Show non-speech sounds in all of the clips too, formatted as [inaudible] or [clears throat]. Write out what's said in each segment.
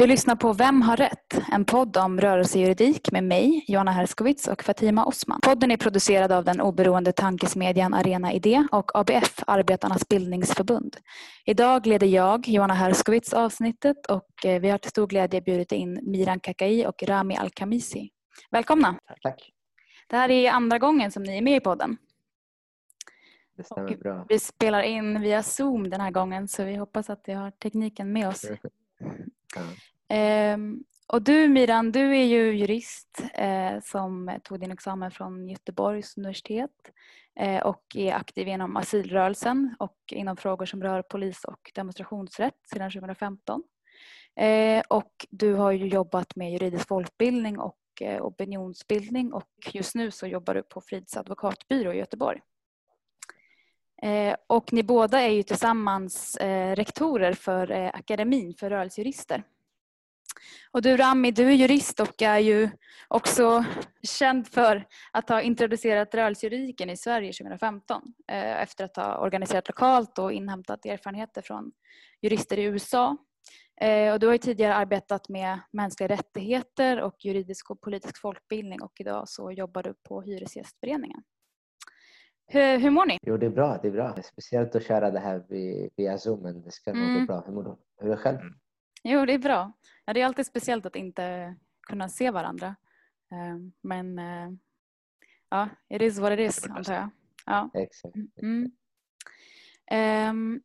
Du lyssnar på Vem har rätt? En podd om rörelsejuridik med mig, Johanna Herskowitz och Fatima Osman. Podden är producerad av den oberoende tankesmedjan Arena Idé och ABF, Arbetarnas bildningsförbund. Idag leder jag, Johanna Herskowitz, avsnittet och eh, vi har till stor glädje bjudit in Miran Kakai och Rami Al-Khamisi. Välkomna! Tack. Det här är andra gången som ni är med i podden. Det stämmer bra. Vi spelar in via Zoom den här gången så vi hoppas att vi har tekniken med oss. [laughs] Ehm, och du Miran, du är ju jurist eh, som tog din examen från Göteborgs universitet eh, och är aktiv inom asylrörelsen och inom frågor som rör polis och demonstrationsrätt sedan 2015. Eh, och du har ju jobbat med juridisk folkbildning och opinionsbildning och just nu så jobbar du på Frids advokatbyrå i Göteborg. Och ni båda är ju tillsammans rektorer för Akademin för rörelsejurister. Och du Rami, du är jurist och är ju också känd för att ha introducerat rörelsejuridiken i Sverige 2015 eh, efter att ha organiserat lokalt och inhämtat erfarenheter från jurister i USA. Eh, och du har ju tidigare arbetat med mänskliga rättigheter och juridisk och politisk folkbildning och idag så jobbar du på Hyresgästföreningen. Hur, hur mår ni? Jo, det är bra. Det är bra. Speciellt att köra det här via, Zoom, men det ska nog Mm. gå bra. Hur mår du? Hur är det själv? Jo, det är bra. Ja, det är alltid speciellt att inte kunna se varandra. Eh, Men eh, ja, it is what it is, Det är väl antar jag. Ja. Exakt. Mm. Ehm,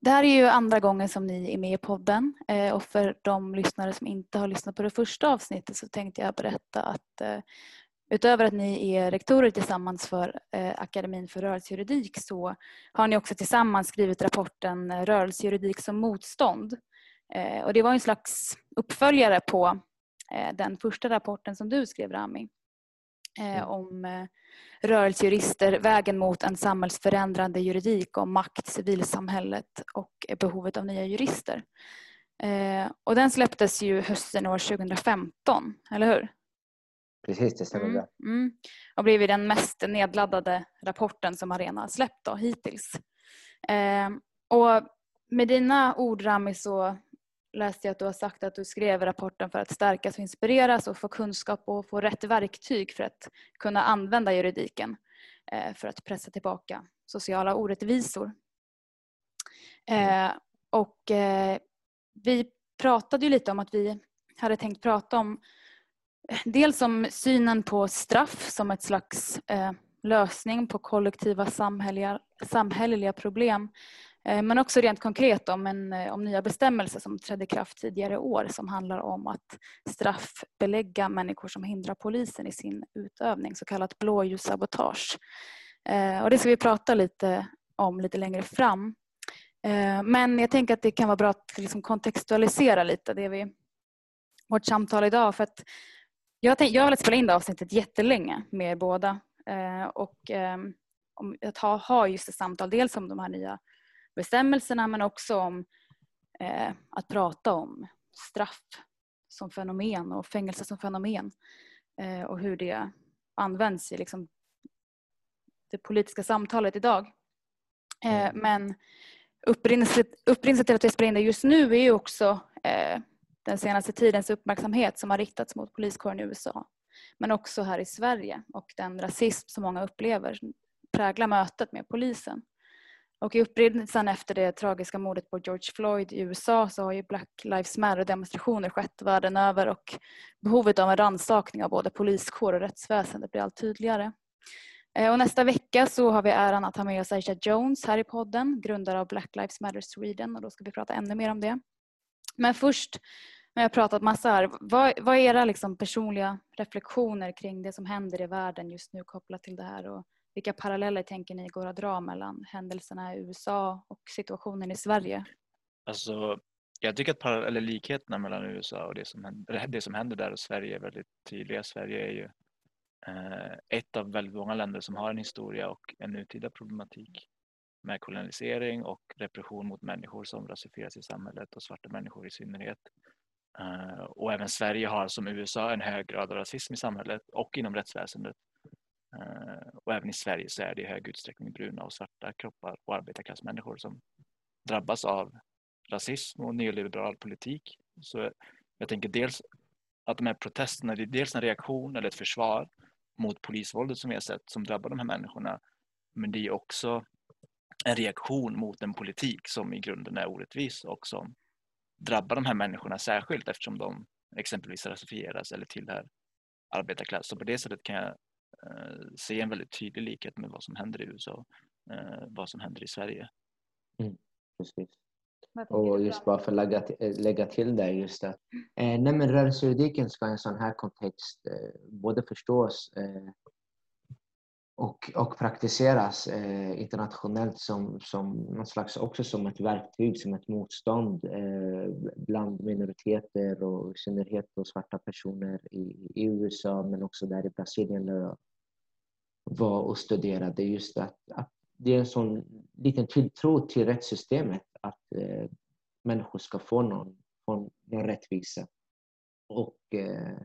Det här är ju andra gången som ni är med i podden eh, och för de lyssnare som inte har lyssnat på det första avsnittet så tänkte jag berätta att eh, utöver att ni är rektorer tillsammans för eh, Akademin för rörelsejuridik så har ni också tillsammans skrivit rapporten Rörelsejuridik som motstånd. Eh, Och det var en slags uppföljare på eh, den första rapporten som du skrev Rami eh, Mm. om rörelsejurister, vägen mot en samhällsförändrande juridik om makt, civilsamhället och behovet av nya jurister. Och den släpptes ju hösten år 2015, eller hur? Precis, det stämmer Mm, bra. mm. Och blivit den mest nedladdade rapporten som Arena släppt då, hittills. Och med dina ord Rami så läste jag att du har sagt att du skrev rapporten för att stärkas och inspireras och få kunskap och få rätt verktyg för att kunna använda juridiken eh, för att pressa tillbaka sociala orättvisor. Eh, och eh, vi pratade ju lite om att vi hade tänkt prata om dels om synen på straff som ett slags lösning på kollektiva samhälleliga, samhälleliga problem. Eh, men också rent konkret om, en, eh, om nya bestämmelser som trädde i kraft tidigare i år som handlar om att straffbelägga människor som hindrar polisen i sin utövning, så kallat blåljussabotage. Eh, och det ska vi prata lite om lite längre fram. Men jag tänker att det kan vara bra att liksom kontextualisera lite det vi, vårt samtal idag. För att jag, tänk, jag har velat spela in det avsnittet jättelänge med er båda. Och att ha, ha just ett samtal, dels om de här nya bestämmelserna men också om eh, att prata om straff som fenomen och fängelse som fenomen. Eh, och hur det används i liksom, det politiska samtalet idag. Eh, Mm. men upprinnelsen till att jag spelar in det just nu är ju också eh, den senaste tidens uppmärksamhet som har riktats mot poliskåren i USA. Men också här i Sverige och den rasism som många upplever präglar mötet med polisen. Och i upprinnelsen efter det tragiska mordet på George Floyd i USA så har ju Black Lives Matter demonstrationer skett världen över och behovet av en rannsakning av både poliskår och rättsväsende blir allt tydligare. Eh, och nästa vecka så har vi äran att ha med oss Aisha Jones här i podden, grundare av Black Lives Matter Sweden och då ska vi prata ännu mer om det. Men först, när jag har pratat massa här, vad, vad är era liksom personliga reflektioner kring det som händer i världen just nu kopplat till det här och vilka paralleller tänker ni går att dra mellan händelserna i USA och situationen i Sverige? Alltså, jag tycker att parallell- eller likheterna mellan USA och det som, händer, [laughs] det som händer där och Sverige är väldigt tydliga. Sverige är ju eh, ett av väldigt många länder som har en historia och en nutida problematik med kolonisering och repression mot människor som rasifieras i samhället och svarta människor i synnerhet. Eh, och även Sverige har som USA en hög grad av rasism i samhället och inom rättsväsendet. Eh, och även i Sverige så är det i hög utsträckning bruna och svarta kroppar och arbetarklassmänniskor som drabbas av rasism och neoliberal politik Så jag tänker dels att de här protesterna, det är dels en reaktion eller ett försvar mot polisvåldet som vi har sett som drabbar de här människorna. Men det är också en reaktion mot en politik som i grunden är orättvis och som drabbar de här människorna särskilt eftersom de exempelvis rasifieras eller tillhör arbetarklass. Så på det sättet kan jag se en väldigt tydlig likhet med vad som händer i USA eh, vad som händer i Sverige. Mm, precis. Och just bara för att lägga, lägga till det just att eh, nej men rörelsejuridiken ska i en sån här kontext eh, både förstås eh, och, och praktiseras eh, internationellt som, som någon slags, också som ett verktyg, som ett motstånd eh, bland minoriteter och i synnerhet då svarta personer i, i USA men också där i Brasilien där jag var och studerade. Just att, att det är en sån liten tilltro till rättssystemet att eh, människor ska få någon, få någon rättvisa. Och eh,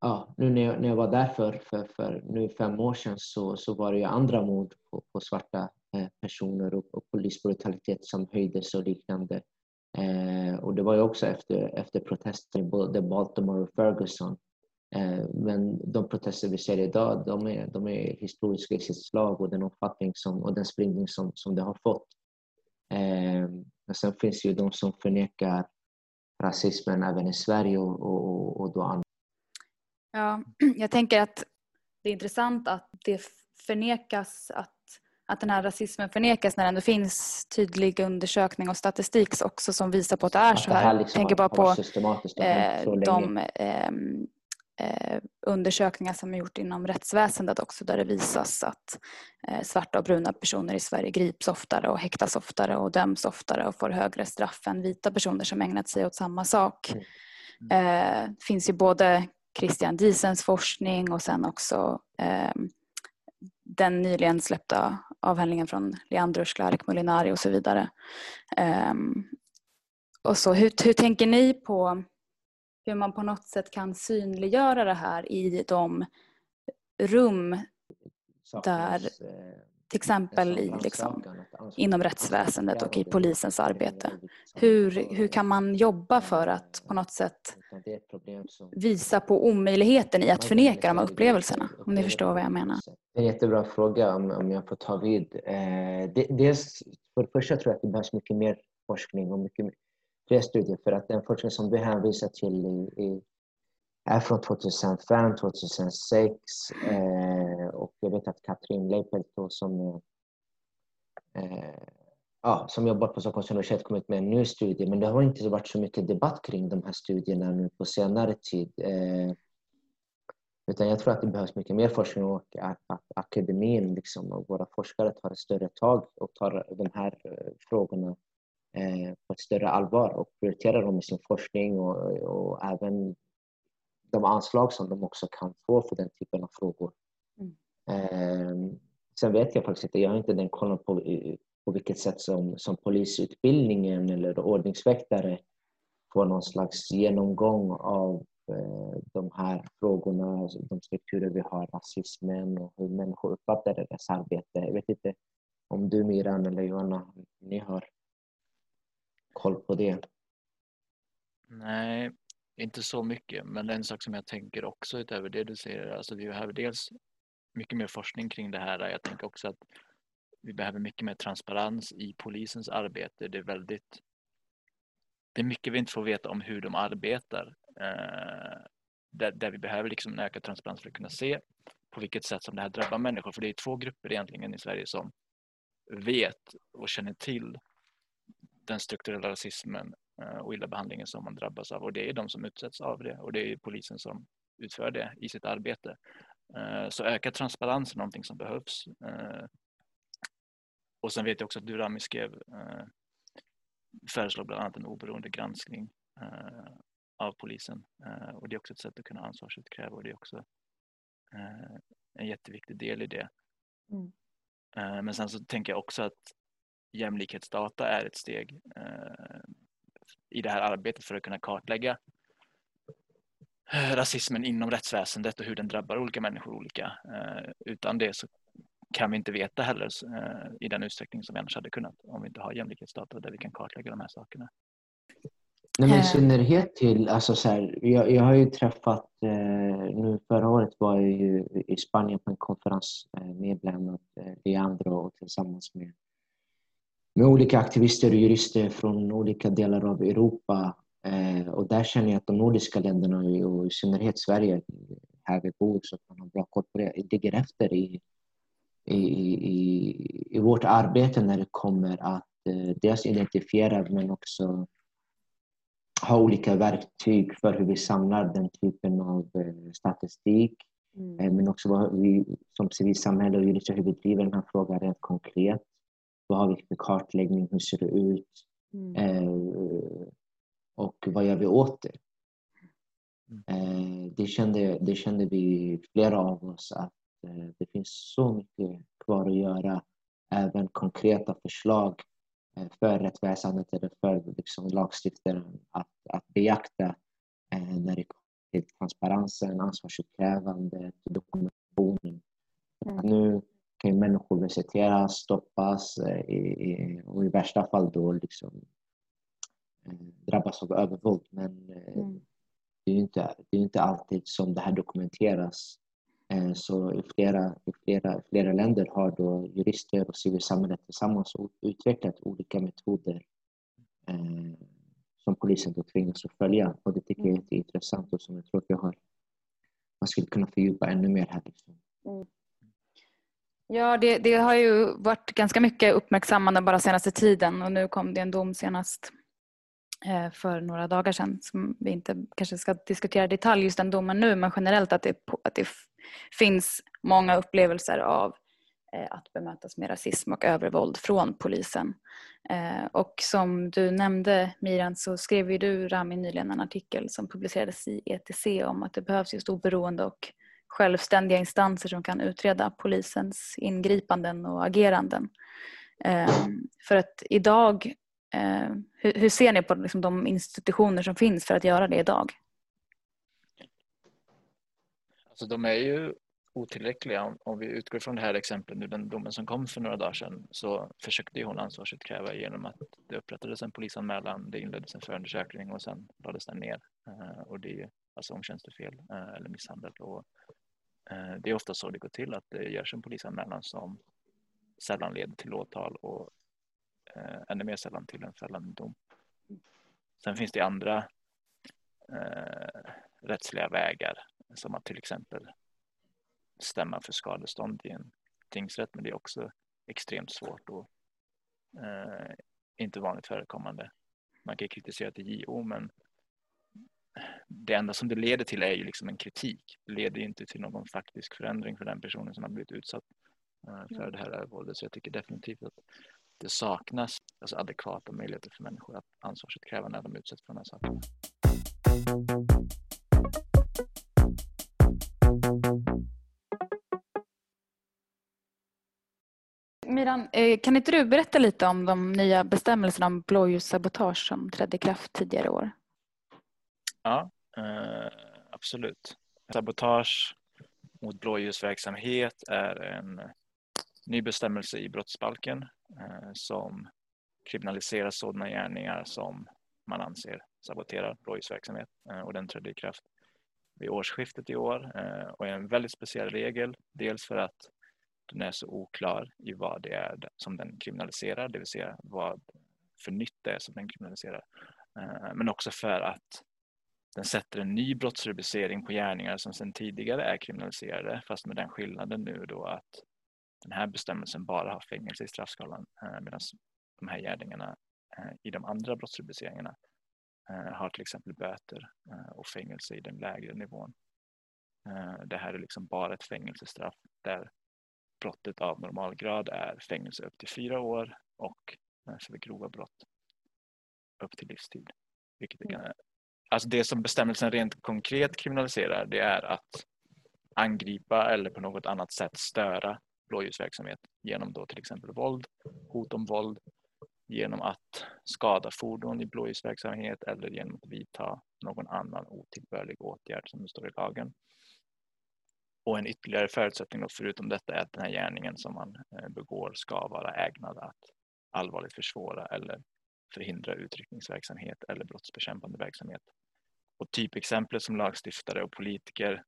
ja, nu när jag, när jag var där för, för, för nu fem år sedan så, så var det ju andra mord på, på svarta eh, personer och, och polisbrutalitet som höjdes och liknande. Eh, och det var ju också efter, efter protester i både Baltimore och Ferguson. Eh, men de protester vi ser idag, de är, de är historiska i sitt slag och den omfattning som, och den spridning som, som det har fått. Eh, men sen finns det ju de som förnekar rasismen även i Sverige och, och, och då Ja, [clears throat] jag tänker att det är intressant att det förnekas att, att den här rasismen förnekas när det ändå finns tydlig undersökning och statistik också som visar på att det är så här. Jag liksom tänker bara på eh, de eh, eh, undersökningar som är gjort inom rättsväsendet också där det visas att eh, svarta och bruna personer i Sverige grips oftare och häktas oftare och döms oftare och får högre straff än vita personer som ägnat sig åt samma sak. Mm. Mm. Det finns ju både Christian Diesens forskning och sen också eh, den nyligen släppta avhandlingen från Leandro Sklarek Molinari och så vidare. Eh, och så, hur, hur tänker ni på hur man på något sätt kan synliggöra det här i de rum där eh, till exempel i, liksom, inom rättsväsendet och i polisens arbete. Hur, hur kan man jobba för att på något sätt visa på omöjligheten i att förneka de här upplevelserna? Om ni förstår vad jag menar. Det är en jättebra fråga om, om jag får ta vid. Eh, dels, för det första tror jag att det behövs mycket mer forskning och mycket fler studier för att den forskning som du hänvisar till i, i är från 2005, 2006 eh, vet att Katrin Leipelt som, eh, ja, som jobbar på Stockholms universitet kommit med en ny studie men det har inte varit så mycket debatt kring de här studierna nu på senare tid. Eh, utan jag tror att det behövs mycket mer forskning och att, att akademin liksom, och våra forskare tar ett större tag och tar de här eh, frågorna eh, på ett större allvar och prioriterar dem i sin forskning och, och även de anslag som de också kan få för den typen av frågor. Eh, sen vet jag faktiskt inte, jag har inte den kollen på, eh, på vilket sätt som, som polisutbildningen eller ordningsväktare får någon slags genomgång av eh, de här frågorna, alltså de strukturer vi har, rasismen och hur människor uppfattar deras arbete. Jag vet inte om du Miran eller Johanna, ni har koll på det? Nej, inte så mycket, men en sak som jag tänker också utöver det du säger, alltså vi behöver dels mycket mer forskning kring det här. Jag tänker också att vi behöver mycket mer transparens i polisens arbete. Det är väldigt det är mycket vi inte får veta om hur de arbetar. Eh, där, där, vi behöver liksom en ökad transparens för att kunna se på vilket sätt som det här drabbar människor. För det är två grupper egentligen i Sverige som vet och känner till den strukturella rasismen eh, och illa behandlingen som man drabbas av och det är de som utsätts av det och det är polisen som utför det i sitt arbete. Eh, så ökad transparens är någonting som behövs. Eh, och sen vet jag också att Durami skrev föreslår bland annat en oberoende granskning av polisen och det är också ett sätt att kunna ansvarsutkräva och det är också en jätteviktig del i det. Mm. Men sen så tänker jag också att jämlikhetsdata är ett steg i det här arbetet för att kunna kartlägga eh, rasismen inom rättsväsendet och hur den drabbar olika människor olika. Eh, utan det så kan vi inte veta heller eh, i den utsträckning som vi annars hade kunnat om vi inte har jämlikhetsdata där vi kan kartlägga de här sakerna. Nej, men i Eh. synnerhet till, alltså så här, jag, jag har ju träffat, eh, nu förra året var jag ju i Spanien på en konferens eh, med bland annat eh, Leandro och tillsammans med, med olika aktivister och jurister från olika delar av Europa. Eh, och där känner jag att de nordiska länderna och i synnerhet Sverige, här vi bor så att man har bra koll på det, ligger efter i, i, i, i vårt arbete när det kommer att eh, dels identifiera men också ha olika verktyg för hur vi samlar den typen av eh, statistik. Mm. Eh, men också vad vi som civilsamhälle och jurister, hur vi driver den här frågan rent konkret. Vad har vi för kartläggning? Hur ser det ut? Mm. Och vad gör vi åt det? Mm. Eh, det, kände, det kände vi, flera av oss, att eh, det finns så mycket kvar att göra. Även konkreta förslag eh, för rättsväsendet eller för liksom, lagstiftaren att, att beakta när det kommer till transparensen, ansvarsutkrävandet, dokumentationen. Mm. Nu kan människor visiteras, stoppas i, i, och i värsta fall då liksom, drabbas av övervåld. Men eh, Mm. det är ju inte, det är inte alltid som det här dokumenteras. Eh, Så i flera, i flera, flera länder har då jurister och civilsamhället tillsammans utvecklat olika metoder eh, som polisen då tvingas att följa. Och det tycker jag är Mm. jätteintressant och som jag tror att vi har, man skulle kunna fördjupa ännu mer här. Liksom. Ja, det, det har ju varit ganska mycket uppmärksammande bara senaste tiden och nu kom det en dom senast Eh, för några dagar sedan som vi inte kanske ska diskutera i detalj just den domen nu men generellt att det, att det finns många upplevelser av eh, att bemötas med rasism och övervåld från polisen. Eh, och som du nämnde Miran så skrev ju du Rami nyligen en artikel som publicerades i ETC om att det behövs just oberoende och självständiga instanser som kan utreda polisens ingripanden och ageranden. För att idag, eh, hur, hur ser ni på liksom de institutioner som finns för att göra det idag? Alltså de är ju otillräckliga. Om, om vi utgår från det här exemplet nu, den domen som kom för några dagar sedan, så försökte ju hon ansvarsutkräva genom att det upprättades en polisanmälan, det inleddes en förundersökning och sen lades den ner. Eh, och det är ju alltså omtjänstefel eh, eller misshandel. Och, eh, det är ofta så det går till, att det görs en polisanmälan som sällan leder till åtal och eh, ännu mer sällan till en fällande dom. Sen finns det andra eh, rättsliga vägar som att till exempel stämma för skadestånd i en tingsrätt, men det är också extremt svårt och eh, inte vanligt förekommande. Man kan kritisera till JO, men det enda som det leder till är ju liksom en kritik. Det leder ju inte till någon faktisk förändring för den personen som har blivit utsatt eh, för det här övervåldet. Så jag tycker definitivt att det saknas alltså adekvata möjligheter för människor att ansvarsutkräva när de utsätts för de här sakerna. Miran, eh, kan inte du berätta lite om de nya bestämmelserna om blåljussabotage som trädde i kraft tidigare i år? Ja, eh, absolut. Sabotage mot blåljusverksamhet är en ny bestämmelse i brottsbalken eh, som kriminaliserar sådana gärningar som man anser saboterar blåljusverksamhet eh, och den trädde i kraft vid årsskiftet i år eh, och är en väldigt speciell regel. Dels för att den är så oklar i vad det är som den kriminaliserar, det vill säga vad för nytt det är som den kriminaliserar. Eh, Men också för att den sätter en ny brottsrubricering på gärningar som sedan tidigare är kriminaliserade fast med den skillnaden nu då att den här bestämmelsen bara har fängelse i straffskalan eh, medan de här gärningarna eh, i de andra brottsrubriceringarna eh, har till exempel böter och fängelse i den lägre nivån. Det här är liksom bara ett fängelsestraff där brottet av normalgrad är fängelse upp till fyra år och för grova brott upp till livstid. Vilket det, kan, alltså det som bestämmelsen rent konkret kriminaliserar det är att angripa eller på något annat sätt störa blåljusverksamhet genom då till exempel våld, hot om våld, genom att skada fordon i blåljusverksamhet eller genom att vidta någon annan otillbörlig åtgärd som det står i lagen. Och en ytterligare förutsättning då förutom detta är att den här gärningen som man eh, begår ska vara ägnad att allvarligt försvåra eller förhindra utryckningsverksamhet eller brottsbekämpande verksamhet. Och typexemplet som lagstiftare och politiker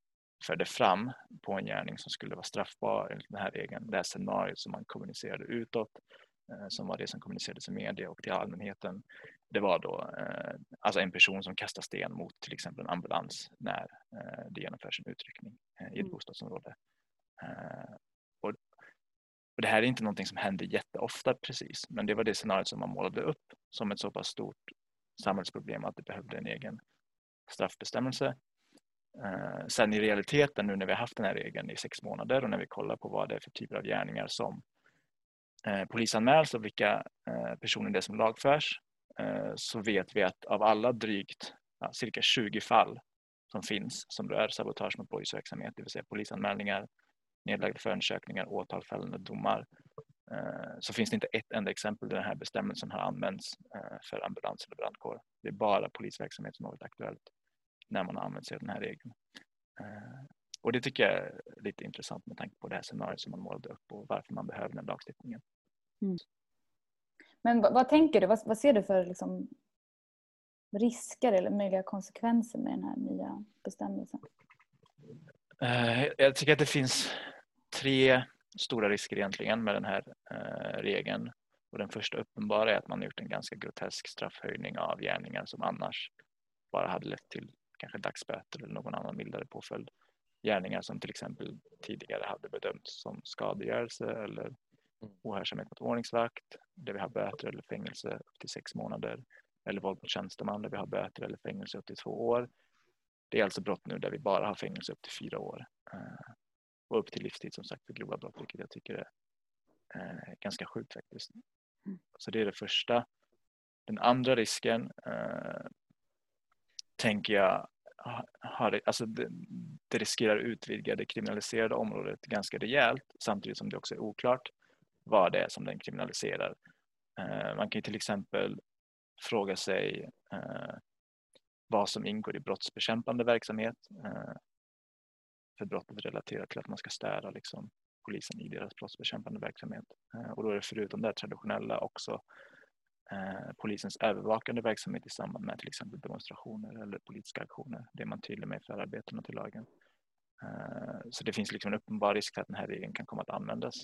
förde fram på en gärning som skulle vara straffbar enligt den här regeln, det här scenariot som man kommunicerade utåt, eh, som var det som kommunicerades i media och till allmänheten, det var då eh, alltså en person som kastar sten mot till exempel en ambulans när eh, det genomförs en utryckning i ett mm. bostadsområde. Och det här är inte någonting som händer jätteofta precis, men det var det scenariot som man målade upp som ett så pass stort samhällsproblem att det behövde en egen straffbestämmelse. Eh, sen i realiteten nu när vi har haft den här regeln i sex månader och när vi kollar på vad det är för typer av gärningar som eh, polisanmäls och vilka eh, personer det är som lagförs eh, så vet vi att av alla drygt ja, cirka 20 fall som finns som rör sabotage mot blåljusverksamhet, det vill säga polisanmälningar, nedlagda förundersökningar, åtal, fällande domar, eh, så finns det inte ett enda exempel där den här bestämmelsen har använts eh, för ambulans eller brandkår. Det är bara polisverksamhet som har varit aktuellt när man har använt sig av den här regeln. Eh, och det tycker jag är lite intressant med tanke på det här scenariot som man målade upp och varför man behöver den lagstiftningen. Mm. Men vad, vad, tänker du, vad, vad ser du för liksom, risker eller möjliga konsekvenser med den här nya bestämmelsen? Eh, jag tycker att det finns tre stora risker egentligen med den här eh, regeln. Och den första uppenbara är att man gjort en ganska grotesk straffhöjning av gärningar som annars bara hade lett till kanske dagsböter eller någon annan mildare påföljd. Gärningar som till exempel tidigare hade bedömts som skadegörelse eller mm. ohörsamhet mot ordningsvakt där vi har böter eller fängelse upp till sex månader eller våld mot tjänsteman där vi har böter eller fängelse upp till två år. Det är alltså brott nu där vi bara har fängelse upp till fyra år eh, och upp till livstid som sagt för grova brott, vilket jag tycker är eh, ganska sjukt faktiskt. Mm. Så det är det första. Den andra risken eh, tänker jag har, alltså det, det riskerar att utvidga det kriminaliserade området ganska rejält samtidigt som det också är oklart vad det är som den kriminaliserar. Eh, man kan till exempel fråga sig eh, vad som ingår i brottsbekämpande verksamhet eh, för brottet relaterat till att man ska störa liksom, polisen i deras brottsbekämpande verksamhet. Eh, och då är det förutom det traditionella också Eh, Eh, polisens övervakande verksamhet i samband med till exempel demonstrationer eller politiska aktioner. Det är man tydlig med i förarbetena till lagen. Eh, så det finns liksom en uppenbar risk för att den här regeln kan komma att användas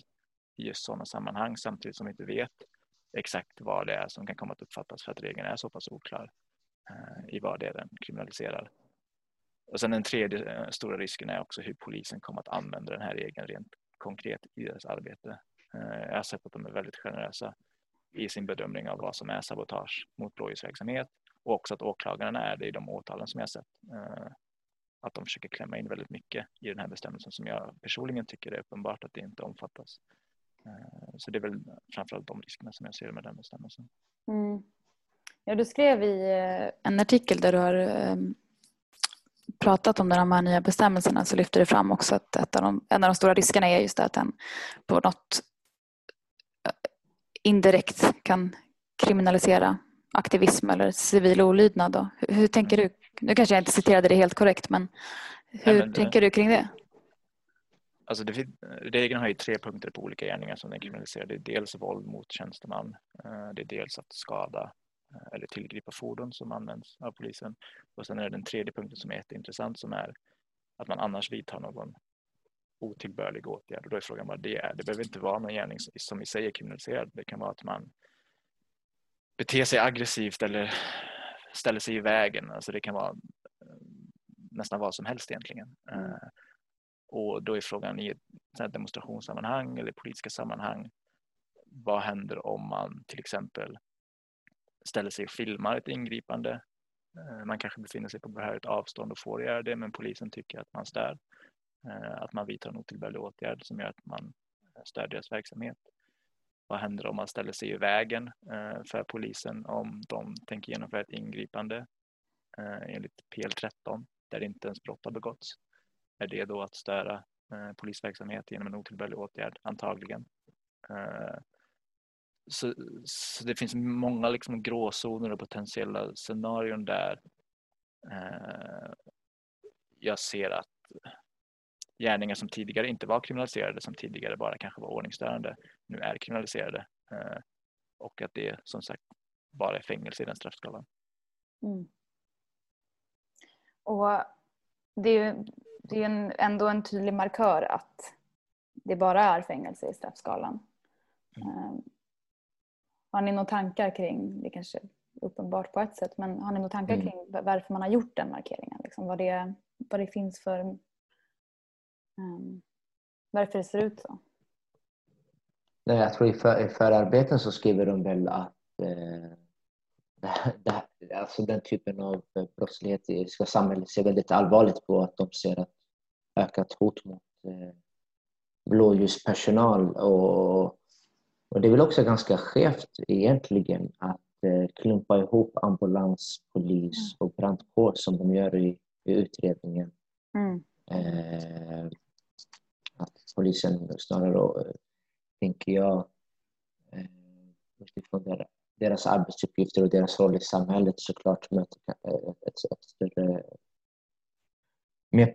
i just sådana sammanhang samtidigt som vi inte vet exakt vad det är som kan komma att uppfattas för att regeln är så pass oklar eh, i vad det är den kriminaliserar. Och sen den tredje stora risken är också hur polisen kommer att använda den här regeln rent konkret i deras arbete. Jag har sett att de är väldigt generösa i sin bedömning av vad som är sabotage mot blåljusverksamhet och också att åklagarna är det i de åtalen som jag sett. Eh, att de försöker klämma in väldigt mycket i den här bestämmelsen som jag personligen tycker är uppenbart att det inte omfattas. Eh, så det är väl framförallt de riskerna som jag ser med den bestämmelsen. Mm. Ja, du skrev i eh, en artikel där du har ehm, pratat om de här nya bestämmelserna så lyfter du fram också att ett av de, en av de stora riskerna är just att den på något indirekt kan kriminalisera aktivism eller civil olydnad. Då. Hur, hur, tänker du? Nu kanske jag inte citerade det helt korrekt men hur Nej, men, tänker du kring det? Alltså det, regeln har ju tre punkter på olika gärningar som den kriminaliserar. Det är dels våld mot tjänsteman, eh, det är dels att skada eh, eller tillgripa fordon som används av polisen och sen är det den tredje punkten som är jätteintressant som är att man annars vidtar någon otillbörlig åtgärd. Och då är frågan vad det är. Det behöver inte vara någon gärning som i sig är kriminaliserad. Det kan vara att man beter sig aggressivt eller ställer sig i vägen. Alltså det kan vara eh, nästan vad som helst egentligen. Mm. Eh, och då är frågan i ett demonstrationssammanhang eller politiska sammanhang. Vad händer om man till exempel ställer sig och filmar ett ingripande? Eh, man kanske befinner sig på behörigt avstånd och får göra det men polisen tycker att man stör. Eh, att man vidtar en otillbörlig åtgärd som gör att man eh, stör deras verksamhet. Vad händer om man ställer sig i vägen eh, för polisen om de tänker genomföra ett ingripande enligt PL13 där inte ens brott har begåtts? Är det då att störa polisverksamhet genom en otillbörlig åtgärd? Antagligen. Så, så, det finns många liksom gråzoner och potentiella scenarion där jag ser att gärningar som tidigare inte var kriminaliserade, som tidigare bara kanske var ordningsstörande, nu är kriminaliserade. Eh, och att det som sagt bara är fängelse i den straffskalan. Mm. Och det är ju det är en, ändå en tydlig markör att det bara är fängelse i straffskalan. Mm. Um, har ni några tankar kring, det kanske är uppenbart på ett sätt, men har ni några tankar mm. kring varför man har gjort den markeringen? Liksom, vad, det, vad det finns för... Um, varför det ser ut så? Nej, jag tror i, för, i förarbeten så skriver de väl att eh, [laughs] det, det, alltså den typen av brottslighet ska samhället se väldigt allvarligt på. Att de ser ett ökat hot mot eh, blåljuspersonal. Och, och det är väl också ganska skevt egentligen att eh, klumpa ihop ambulans, polis mm. och brandkår som de gör i, i utredningen. Mm. Eh, att polisen snarare, eh, tänker jag, eh, utifrån deras, deras arbetsuppgifter och deras roll i samhället såklart möter ett, ett, ett större mer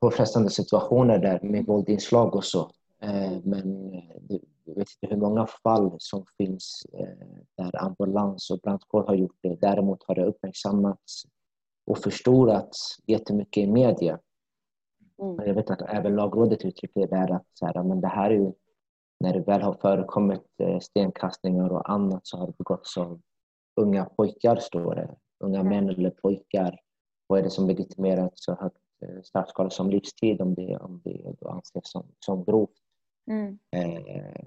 påfrestande situationer där med våldinslag och så. Eh, men jag vet inte hur många fall som finns där ambulans och brandkår har gjort det. Däremot har det uppmärksammats och förstorats jättemycket i media. Mm. Jag vet att även lagrådet uttrycker det där att så här, men det här är ju, när det väl har förekommit eh, stenkastningar och annat så har det begåtts av unga pojkar, står det. Unga mm. män eller pojkar. Vad är det som legitimerar ett så högt eh, straffskala som livstid om det, om det då anses som, som grovt? Mm. Eh,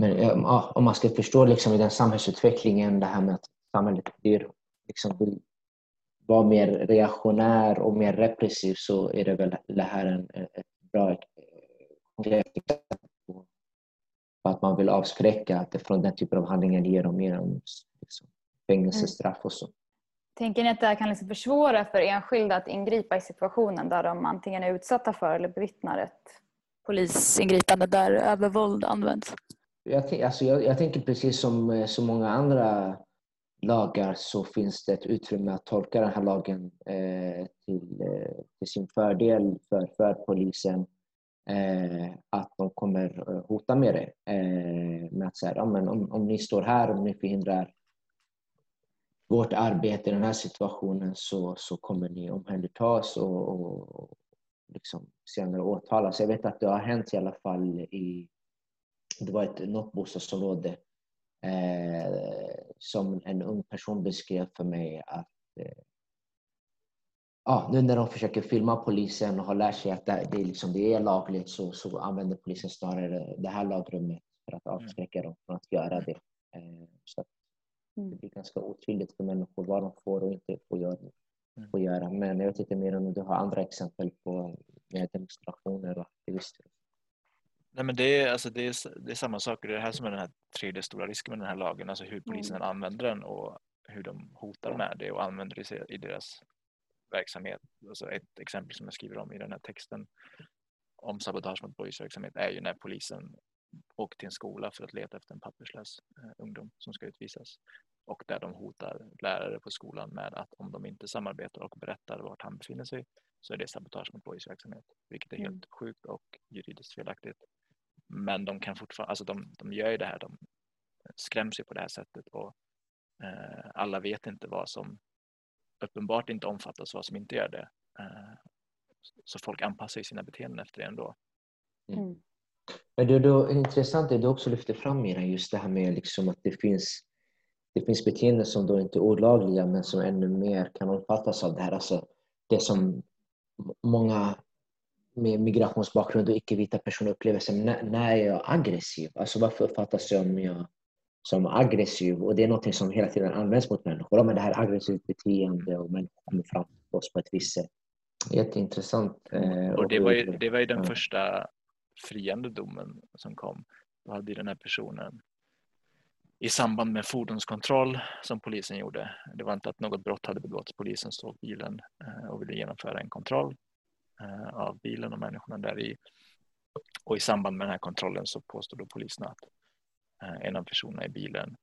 men ja, om man ska förstå liksom i den samhällsutvecklingen det här med att samhället blir, liksom, vill vara mer reaktionär och mer repressiv så är det väl det här en, ett bra eh, konkret på att man vill avskräcka från den typen av handlingar ger dem mer om liksom, fängelsestraff och så. Tänker ni att det här kan liksom försvåra för enskilda att ingripa i situationen där de antingen är utsatta för eller bevittnar ett polisingripande där övervåld används? Jag, alltså jag, jag tänker precis som eh, så många andra lagar så finns det ett utrymme att tolka den här lagen eh, till, eh, till, sin fördel för, för polisen. Eh, att de kommer eh, hota med det. Eh, med att säga, ja, men om, om ni står här, om ni förhindrar vårt arbete i den här situationen så, så kommer ni omhändertas och, och, och liksom senare åtalas. Jag vet att det har hänt i alla fall i det var ett, något bostadsområde eh, som en ung person beskrev för mig att eh, ja, nu när de försöker filma polisen och har lärt sig att det, det, liksom, det är lagligt så, så använder polisen snarare det här lagrummet för att avskräcka dem från att göra det. Eh, så mm. det blir ganska otydligt för människor vad de får och inte får göra. Mm. Får göra. Men jag vet inte mer om du har andra exempel på med demonstrationer och aktivister. Nej, men det, är, alltså, det, är, det är samma sak. Det är det här som är den här tredje stora risken med den här lagen. Alltså hur polisen mm. använder den och hur de hotar med det och använder det i deras verksamhet. Alltså ett exempel som jag skriver om i den här texten om sabotage mot polisverksamhet är ju när polisen åker till en skola för att leta efter en papperslös eh, ungdom som ska utvisas. Och där de hotar lärare på skolan med att om de inte samarbetar och berättar vart han befinner sig så är det sabotage mot polisverksamhet. Vilket är helt mm. sjukt och juridiskt felaktigt. Men de kan fortfarande, alltså de, de gör ju det här, de skräms ju på det här sättet och eh, alla vet inte vad som uppenbart inte omfattas och vad som inte gör det. Eh, så folk anpassar ju sina beteenden efter det ändå. Mm. mm. Men det, då, intressant är du också lyfter fram Mira, just det här med liksom att det finns, det finns beteenden som då inte är olagliga men som ännu mer kan omfattas av det här. Alltså det som många med migrationsbakgrund och icke-vita personer upplever sig, när, när är jag aggressiv? Alltså varför uppfattas jag som, jag som aggressiv? Och det är något som hela tiden används mot människor. Men det här aggressivt beteende och människor kommer fram till oss på ett visst sätt. Jätteintressant. Eh, och det var ju, det var ju den första friande domen som kom. Då hade den här personen i samband med fordonskontroll som polisen gjorde. Det var inte att något brott hade begåtts. Polisen såg bilen eh, och ville genomföra en kontroll av bilen och människorna där i. Och i samband med den här kontrollen så påstod då polisen att eh, en av personerna i bilen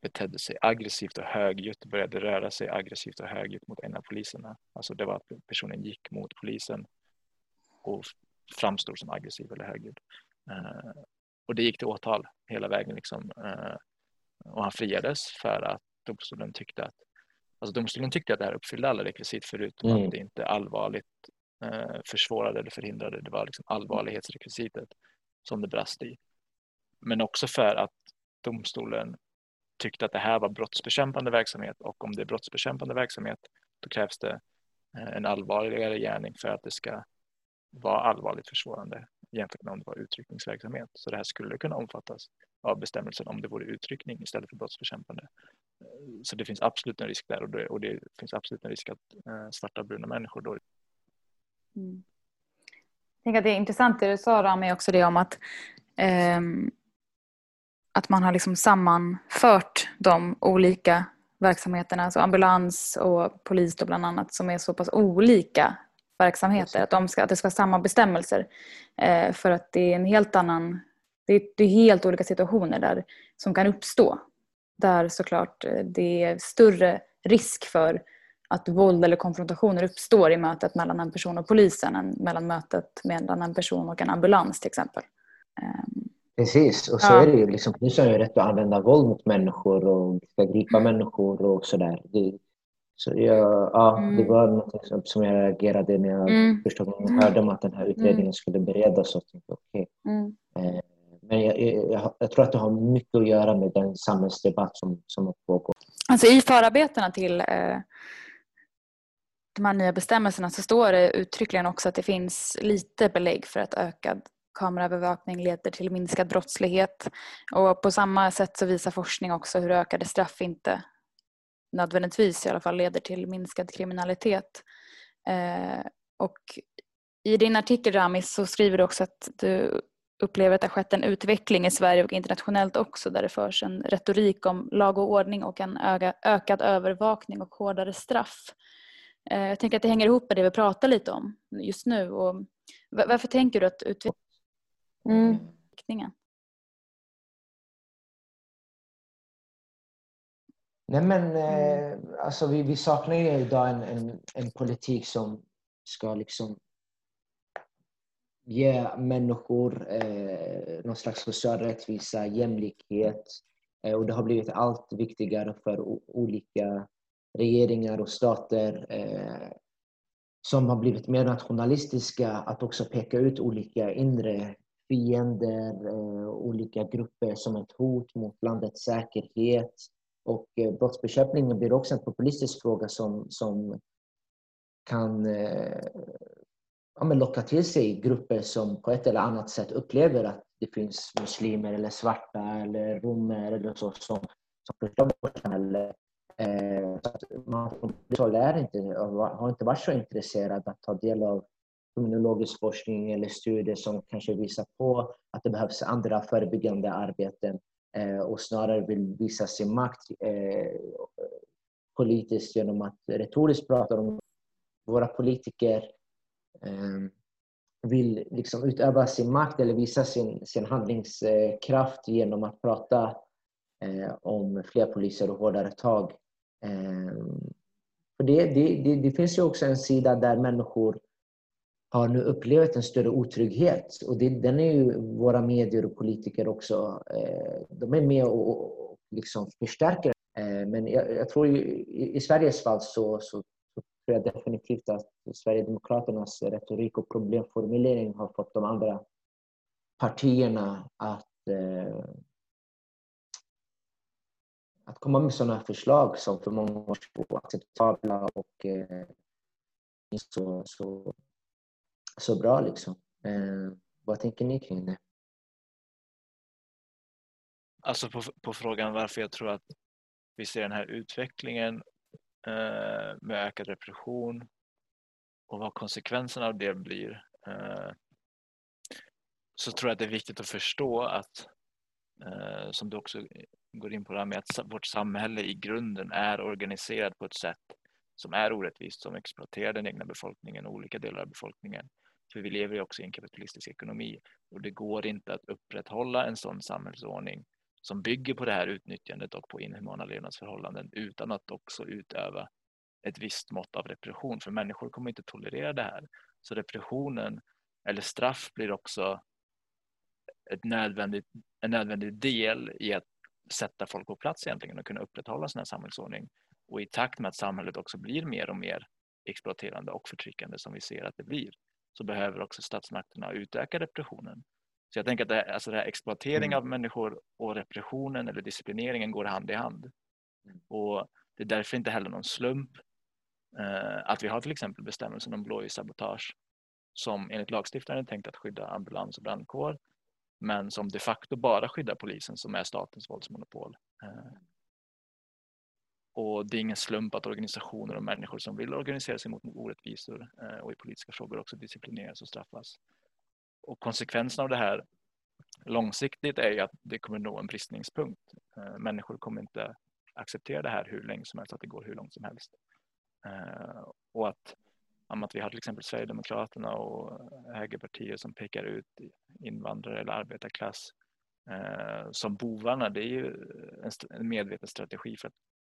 betedde sig aggressivt och högljutt, började röra sig aggressivt och högljutt mot en av poliserna. Alltså det var att personen gick mot polisen och framstod som aggressiv eller högljudd. Eh, och det gick till åtal hela vägen. Liksom. och han friades för att domstolen tyckte att alltså domstolen tyckte att det här uppfyllde alla rekvisit förutom mm. att det inte allvarligt eh, försvårade eller förhindrade. Det var liksom allvarlighetsrekvisitet som det brast i. Men också för att domstolen tyckte att det här var brottsbekämpande verksamhet och om det är brottsbekämpande verksamhet då krävs det eh, en allvarligare gärning för att det ska vara allvarligt försvårande jämfört med om det var utryckningsverksamhet. Så det här skulle kunna omfattas av bestämmelsen om det vore utryckning istället för brottsbekämpande. Eh, så det finns absolut en risk där och det, och det finns absolut en risk att eh, svarta och bruna människor då. Mm. Jag tänker att det är intressant det du sa Rami också det om att um att man har liksom sammanfört de olika verksamheterna, alltså ambulans och polis då bland annat, som är så pass olika verksamheter. Att, de ska, att det ska vara samma bestämmelser. Eh, för att det är en helt annan, det är, det är, helt olika situationer där som kan uppstå. Där såklart eh, det är större risk för att våld eller konfrontationer uppstår i mötet mellan en person och polisen än mellan mötet mellan en person och en ambulans till exempel. Um, Precis, och så ja. är det ju. Liksom, polisen har ju rätt att använda våld mot människor och ska gripa mm. människor och sådär. Så jag, ja, mm. det var något som, som jag reagerade när jag mm. första gången hörde om att den här utredningen mm. skulle beredas. Och tänkte, okay. Mm. Eh, men jag, jag, jag, tror att det har mycket att göra med den samhällsdebatt som, som pågår. Alltså I förarbetena till eh, de här nya bestämmelserna så står det uttryckligen också att det finns lite belägg för att ökad kameraövervakning leder till minskad brottslighet. Och på samma sätt så visar forskning också hur ökade straff inte nödvändigtvis i alla fall leder till minskad kriminalitet. Eh, och i din artikel Ramis så skriver du också att du upplever att det har skett en utveckling i Sverige och internationellt också där det förs en retorik om lag och ordning och en ökad övervakning och hårdare straff. Eh, jag tänker att det hänger ihop med det vi pratar lite om just nu. Och varför tänker du att utvecklingen Mm. Nej men eh, alltså vi, vi saknar ju idag en, en, en politik som ska liksom ge människor eh, någon slags social rättvisa, jämlikhet. Eh, och det har blivit allt viktigare för olika regeringar och stater eh, som har blivit mer nationalistiska att också peka ut olika inre fiender, eh, olika grupper som ett hot mot landets säkerhet. Och eh, brottsbekämpningen blir också en populistisk fråga som, som kan eh, ja, locka till sig grupper som på ett eller annat sätt upplever att det finns muslimer eller svarta eller romer eller så som, som förstör vårt samhälle. Eh, man från inte, har inte varit så intresserad att ta del av kriminologisk forskning eller studier som kanske visar på att det behövs andra förebyggande arbeten eh, och snarare vill visa sin makt eh, politiskt genom att retoriskt prata om våra politiker eh, vill liksom utöva sin makt eller visa sin, sin handlingskraft genom att prata eh, om fler poliser och hårdare tag. Ehm, för det, det, det, det finns ju också en sida där människor har nu upplevt en större otrygghet. Och det, den är ju våra medier och politiker också. Eh, de är med och, och liksom förstärker. Eh, men jag, jag tror i, i, Sveriges fall så, så, så, tror jag definitivt att Sverigedemokraternas retorik och problemformulering har fått de andra partierna att eh, att komma med sådana förslag som för många år sedan var acceptabla och eh, så, så så bra. Liksom. Eh, vad tänker ni kring det? Alltså på, på frågan varför jag tror att vi ser den här utvecklingen eh, med ökad repression och vad konsekvenserna av det blir eh, så tror jag att det är viktigt att förstå att eh, som du också går in på det här med att vårt samhälle i grunden är organiserat på ett sätt som är orättvist, som exploaterar den egna befolkningen och olika delar av befolkningen. För vi lever ju också i en kapitalistisk ekonomi och det går inte att upprätthålla en sån samhällsordning som bygger på det här utnyttjandet och på inhumana levnadsförhållanden utan att också utöva ett visst mått av repression. För människor kommer inte tolerera det här. Så repressionen eller straff blir också ett nödvändigt, en nödvändig del i att sätta folk på plats egentligen och kunna upprätthålla sin samhällsordning. Och i takt med att samhället också blir mer och mer exploaterande och förtryckande som vi ser att det blir så behöver också statsmakterna utöka repressionen. Så jag tänker att det, här, alltså det här exploatering mm. av människor och repressionen eller disciplineringen går hand i hand. Mm. Och det är därför inte heller någon slump eh, att vi har till exempel bestämmelsen om blåljussabotage som enligt lagstiftaren är tänkt att skydda ambulans och brandkår men som de facto bara skyddar polisen som är statens våldsmonopol. Eh, och det är ingen slump att organisationer och människor som vill organisera sig mot orättvisor eh, och i politiska frågor också disciplineras och straffas. Och konsekvensen av det här långsiktigt är ju att det kommer nå en bristningspunkt. Eh, människor kommer inte acceptera det här hur länge som helst, att det går hur långt som helst. Och att att vi har till exempel Sverigedemokraterna och högerpartier som pekar ut invandrare eller arbetarklass eh, som bovarna. Det är ju en, medveten strategi för att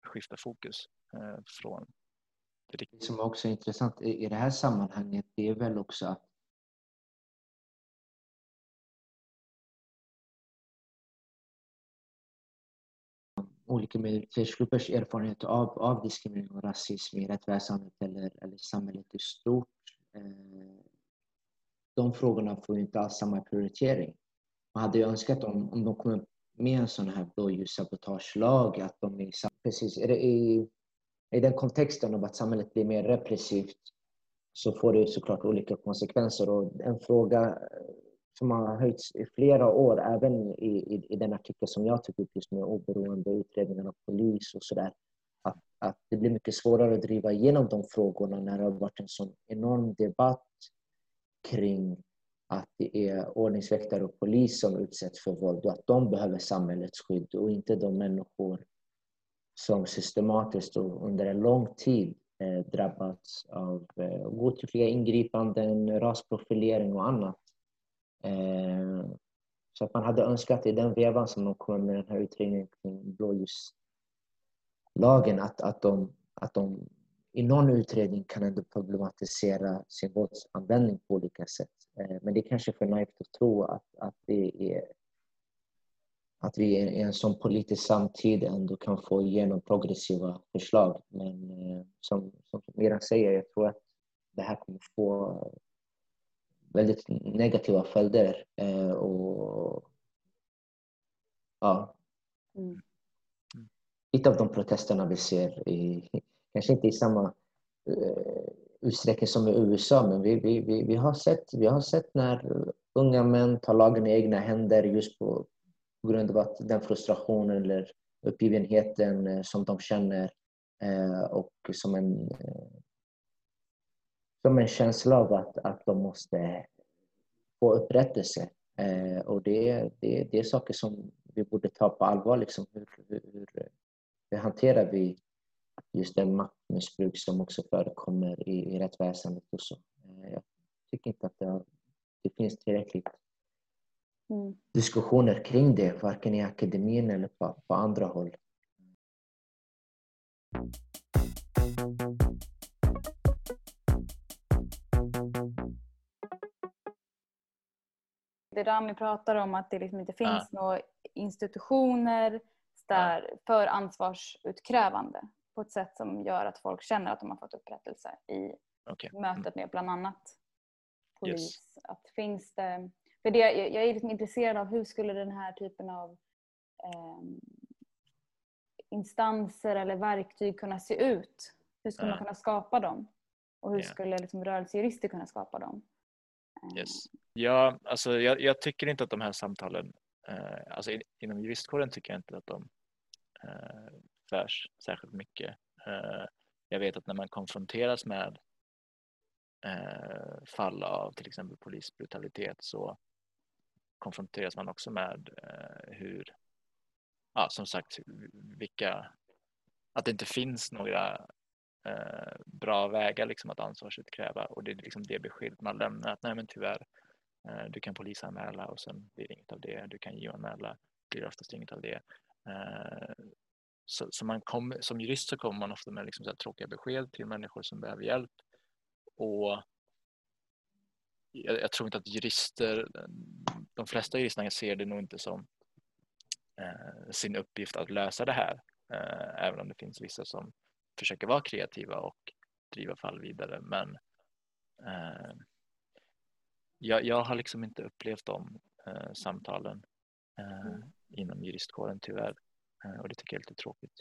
skifta fokus eh, från det Det som också är intressant i det här sammanhanget det är väl också att olika minoritetsgruppers erfarenhet av, av diskriminering och rasism i rättsväsendet eller, eller samhället i stort. Eh, de frågorna får inte alls samma prioritering. Man hade ju önskat om, om de kommer med en sån här blåljussabotagelag, att de är precis, i, i den kontexten av att samhället blir mer repressivt så får det såklart olika konsekvenser. Och en fråga eh, som har höjts i flera år, även i, i, i den artikel som jag tog upp just med oberoende utredningar av polis och sådär. Att, att det blir mycket svårare att driva igenom de frågorna när det har varit en sån enorm debatt kring att det är ordningsväktare och polis som utsätts för våld och att de behöver samhällets skydd och inte de människor som systematiskt och under en lång tid eh, drabbats av eh, godtyckliga ingripanden, rasprofilering och annat. Eh, så att man hade önskat i den vevan som de kommer med den här utredningen kring blåljuslagen att, att, de, att de i någon utredning kan ändå problematisera sin våldsanvändning på olika sätt. Eh, men det är kanske för naivt att tro att, att, det är, att vi i en sån politisk samtid ändå kan få igenom progressiva förslag. Men eh, som, som Mira säger, jag tror att det här kommer få väldigt negativa följder. Eh, och, ja. Mm. Lite av de protesterna vi ser, i, kanske inte i samma eh, utsträckning som i USA, men vi, vi, vi, vi, har sett, vi har sett när unga män tar lagen i egna händer just på, på grund av att den frustrationen eller uppgivenheten eh, som de känner eh, och som en eh, som en känsla av att, att de måste få upprättelse. Eh, och det, det, det är saker som vi borde ta på allvar. Liksom. Hur, hur, hur hanterar vi just den maktmissbruk som också förekommer i, i rättsväsendet och så. Eh, jag tycker inte att det, har, det finns tillräckligt mm. diskussioner kring det, varken i akademin eller på, på andra håll. det Rami pratar om att det liksom inte finns ja. några institutioner där ja. för ansvarsutkrävande på ett sätt som gör att folk känner att de har fått upprättelse i okay. Mm. mötet med bland annat polis. Yes. Att finns det, för det, jag är liksom intresserad av hur skulle den här typen av eh, instanser eller verktyg kunna se ut? Hur skulle man kunna skapa dem? Och hur yeah. skulle liksom rörelsejurister kunna skapa dem? Yes. Ja, alltså jag, jag, tycker inte att de här samtalen, eh, alltså in, inom juristkåren tycker jag inte att de eh, förs särskilt mycket. Eh, jag vet att när man konfronteras med eh, fall av till exempel polisbrutalitet så konfronteras man också med eh, hur, ja som sagt, vilka, att det inte finns några bra vägar liksom att ansvarsutkräva och det är liksom det beskedet man lämnar att nej men tyvärr du kan polisanmäla och sen blir det inget av det. Du kan JO-anmäla, blir oftast inget av det. Så, så, man kom, som jurist så kommer man ofta med liksom så tråkiga besked till människor som behöver hjälp och jag, jag tror inte att jurister, de flesta juristerna ser det nog inte som eh, sin uppgift att lösa det här. Eh, även om det finns vissa som försöker vara kreativa och driva fall vidare. Men eh, jag, jag har liksom inte upplevt de eh, samtalen eh, mm. inom juristkåren tyvärr. Eh, och det tycker jag är lite tråkigt.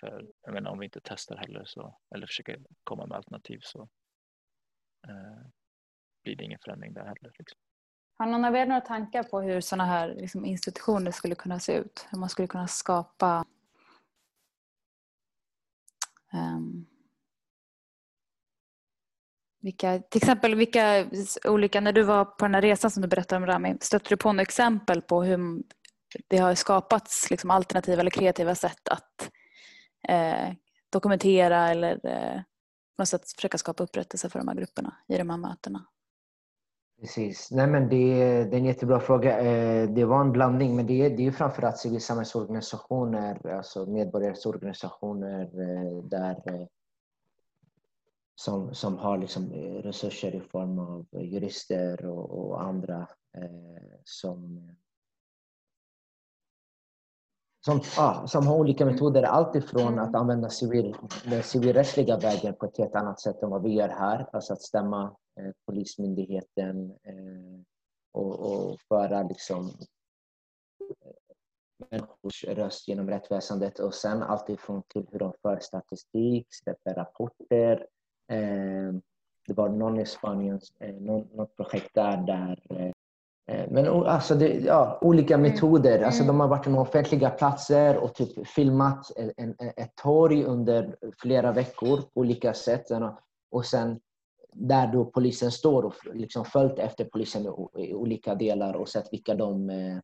För jag menar, om vi inte testar heller så, eller försöker komma med alternativ så eh, blir det ingen förändring där heller. Liksom. Har någon av er några tankar på hur sådana här liksom, institutioner skulle kunna se ut? Hur man skulle kunna skapa um, vilka, till exempel vilka olika, när du var på den här resan som du berättade om Rami, stötte du på några exempel på hur det har skapats liksom alternativa eller kreativa sätt att eh, dokumentera eller eh, på något sätt försöka skapa upprättelse för de här grupperna i de här mötena? Precis. Nej, men det, det är en jättebra fråga. Eh, det var en blandning, men det är, det är framförallt civilsamhällsorganisationer, eh, alltså medborgarorganisationer eh, där, eh, som, som har liksom eh, resurser i form av jurister och, och andra eh, som som, ja, som har olika metoder. Allt ifrån att använda civil, den civilrättsliga vägen på ett helt annat sätt än vad vi gör här. Alltså att stämma eh, Polismyndigheten eh, och, och föra liksom, eh, människors röst genom rättsväsendet. Och sen allt ifrån till hur de för statistik, släpper rapporter. Eh, det var någon i Spanien, eh, något projekt där, där Eh, men alltså det, ja, olika mm. metoder. Mm. Alltså de har varit på offentliga platser och typ filmat en, en, ett torg under flera veckor på olika sätt. Och sen där då polisen står och liksom följt efter polisen i olika delar och sett vilka de, eh,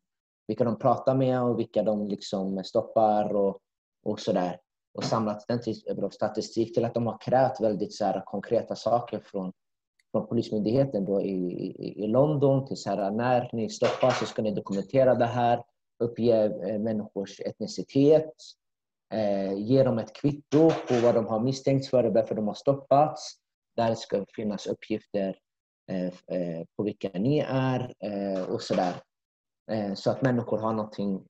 vilka de pratar med och vilka de liksom stoppar och, och sådär. Och samlat den typen av statistik till att de har krävt väldigt så konkreta saker från från Polismyndigheten då i, i, i London till så här, när ni stoppas så ska ni dokumentera det här, uppge eh, människors etnicitet, eh, ge dem ett kvitto på vad de har misstänkts för och varför de har stoppats. Där ska finnas uppgifter eh, eh på vilka ni är eh, och sådär. Eh, så att människor har någonting eh,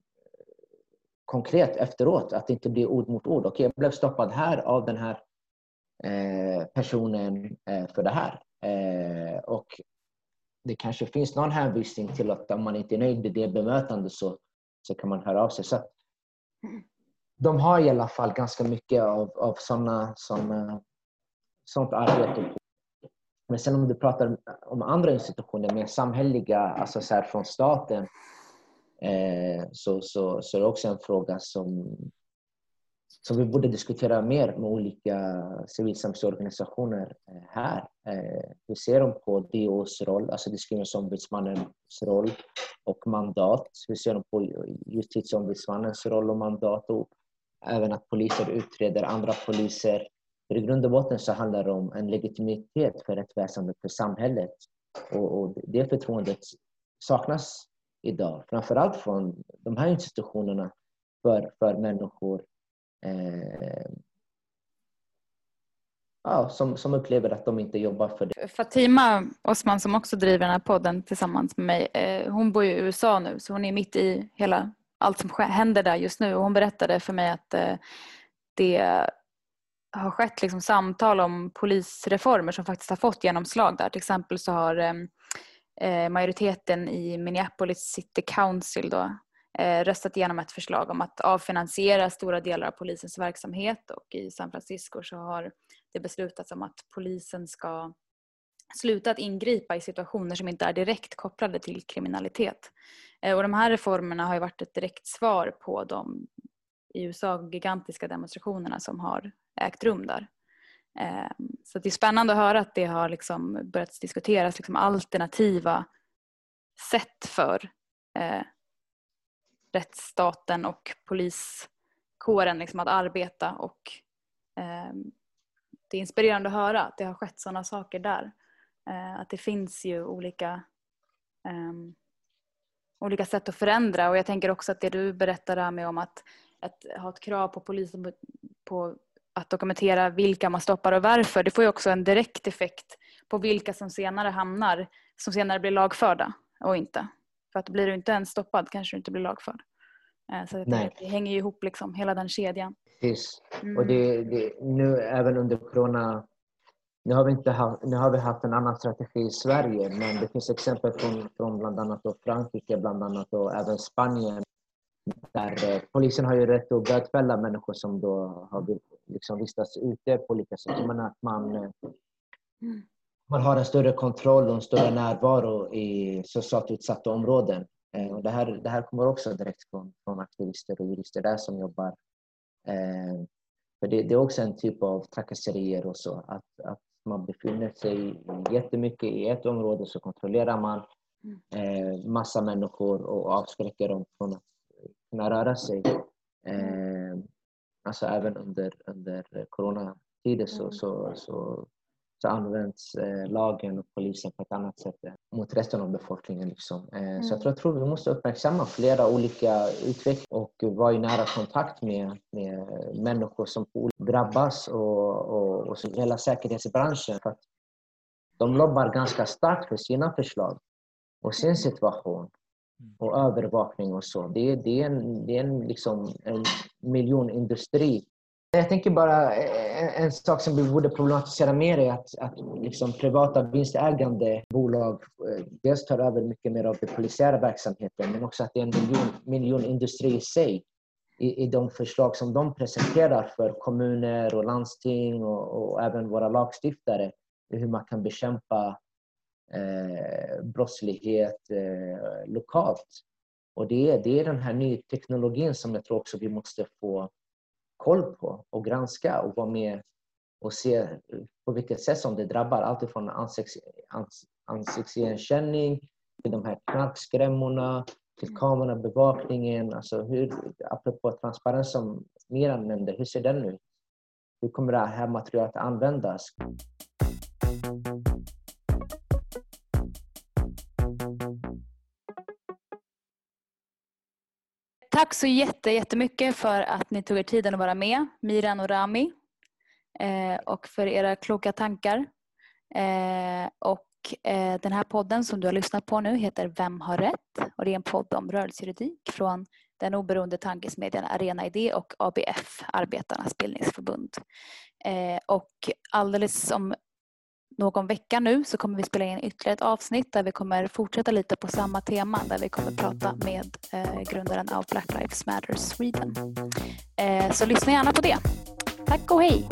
konkret efteråt, att det inte blir ord mot ord. Okej, jag blev stoppad här av den här eh, personen för det här. Eh, och det kanske finns någon hänvisning till att om man inte är nöjd med det bemötandet så, så kan man höra av sig. Så de har i alla fall ganska mycket av, av såna, såna, sånt arbete. Men sen om du pratar om andra institutioner, mer samhälleliga, alltså så från staten, eh, så, så, så är det också en fråga som som vi borde diskutera mer med olika civilsamhällsorganisationer eh, här. Eh, hur ser de på DOs roll, alltså diskrimineringsombudsmannens roll och mandat? Hur ser de på justitieombudsmannens roll och mandat? Och även att poliser utreder andra poliser. För I grund och botten så handlar det om en legitimitet för rättsväsendet, för samhället. Och, och det förtroendet saknas idag, framförallt från de här institutionerna för, för människor eh, ja, som, som upplever att de inte jobbar för det. Fatima Osman som också driver den här podden tillsammans med mig, eh, hon bor i USA nu så hon är mitt i hela allt som händer där just nu och hon berättade för mig att eh, det har skett liksom samtal om polisreformer som faktiskt har fått genomslag där. Till exempel så har eh, eh majoriteten i Minneapolis City Council då, Eh, röstat igenom ett förslag om att avfinansiera stora delar av polisens verksamhet och i San Francisco så har det beslutats om att polisen ska sluta att ingripa i situationer som inte är direkt kopplade till kriminalitet. Eh, och de här reformerna har ju varit ett direkt svar på de i USA gigantiska demonstrationerna som har ägt rum där. Ehm, så det är spännande att höra att det har liksom börjat diskuteras liksom alternativa sätt för eh, rättsstaten och poliskåren liksom att arbeta och eh, det är inspirerande att höra att det har skett sådana saker där. Eh, att det finns ju olika, um, olika sätt att förändra och jag tänker också att det du berättar med om att, att ha ett krav på polisen på att dokumentera vilka man stoppar och varför. Det får ju också en direkt effekt på vilka som senare hamnar, som senare blir lagförda och inte. För att blir du inte ens stoppad kanske du inte blir lagförd. Eh, Så det, det hänger ju ihop liksom, hela den kedjan. Precis. Mm. Och det, det, nu även under corona, nu har, vi inte haft, nu har vi haft en annan strategi i Sverige men det finns exempel från, från bland annat då Frankrike bland annat och även Spanien där eh, polisen har ju rätt att bötfälla människor som då har liksom vistats ute på olika sätt. Jag menar att man, eh, Mm. man har en större kontroll och en större närvaro i socialt utsatta områden. Eh, Och det, här, det här kommer också direkt från, från aktivister och jurister där som jobbar. Eh, För det, det är också en typ av trakasserier och så. Att, att man befinner sig jättemycket i ett område så kontrollerar man eh, massa människor och avskräcker dem från att kunna röra sig. Eh, alltså även under, under coronatider så, Mm. så, så, så används eh, lagen och polisen på ett annat sätt eh, mot resten av befolkningen. Liksom. Eh, Så jag tror, jag tror vi måste uppmärksamma flera olika utvecklingar och vara i nära kontakt med, med människor som drabbas och, och, och hela säkerhetsbranschen. För att de lobbar ganska starkt för sina förslag och sin situation och övervakning och så. Det, är- det är en, det är en, liksom en miljonindustri. Jag tänker bara eh, en, en sak som vi borde problematisera mer är att, att liksom privata vinstägande bolag eh, dels tar över mycket mer av den polisiära verksamheten men också att det är en miljon, miljonindustri i sig i, i de förslag som de presenterar för kommuner och landsting och, och även våra lagstiftare hur man kan bekämpa eh, brottslighet eh, lokalt. Och det är, det är den här nya teknologin som jag tror också vi måste få koll på och granska och vara med och se på vilket sätt som det drabbar. Allt ifrån ansikts, ans, ansiktsigenkänning till de här knarkskrämmorna till kamerabevakningen. Alltså hur, apropå transparens som Miran nämnde, hur ser den ut? Hur kommer det här materialet att användas? Tack så jätte, jättemycket för att ni tog er tiden att vara med, Miran och Rami. Eh, och för era kloka tankar. Eh, och eh, den här podden som du har lyssnat på nu heter Vem har rätt? Och det är en podd om rörelsejuridik från den oberoende tankesmedjan Arena Idé och ABF, Arbetarnas bildningsförbund. Eh, och alldeles om någon vecka nu så kommer vi spela in ytterligare ett avsnitt där vi kommer fortsätta lite på samma tema där vi kommer prata med eh, grundaren av Black Lives Matter Sweden. Eh, så lyssna gärna på det. Tack och hej!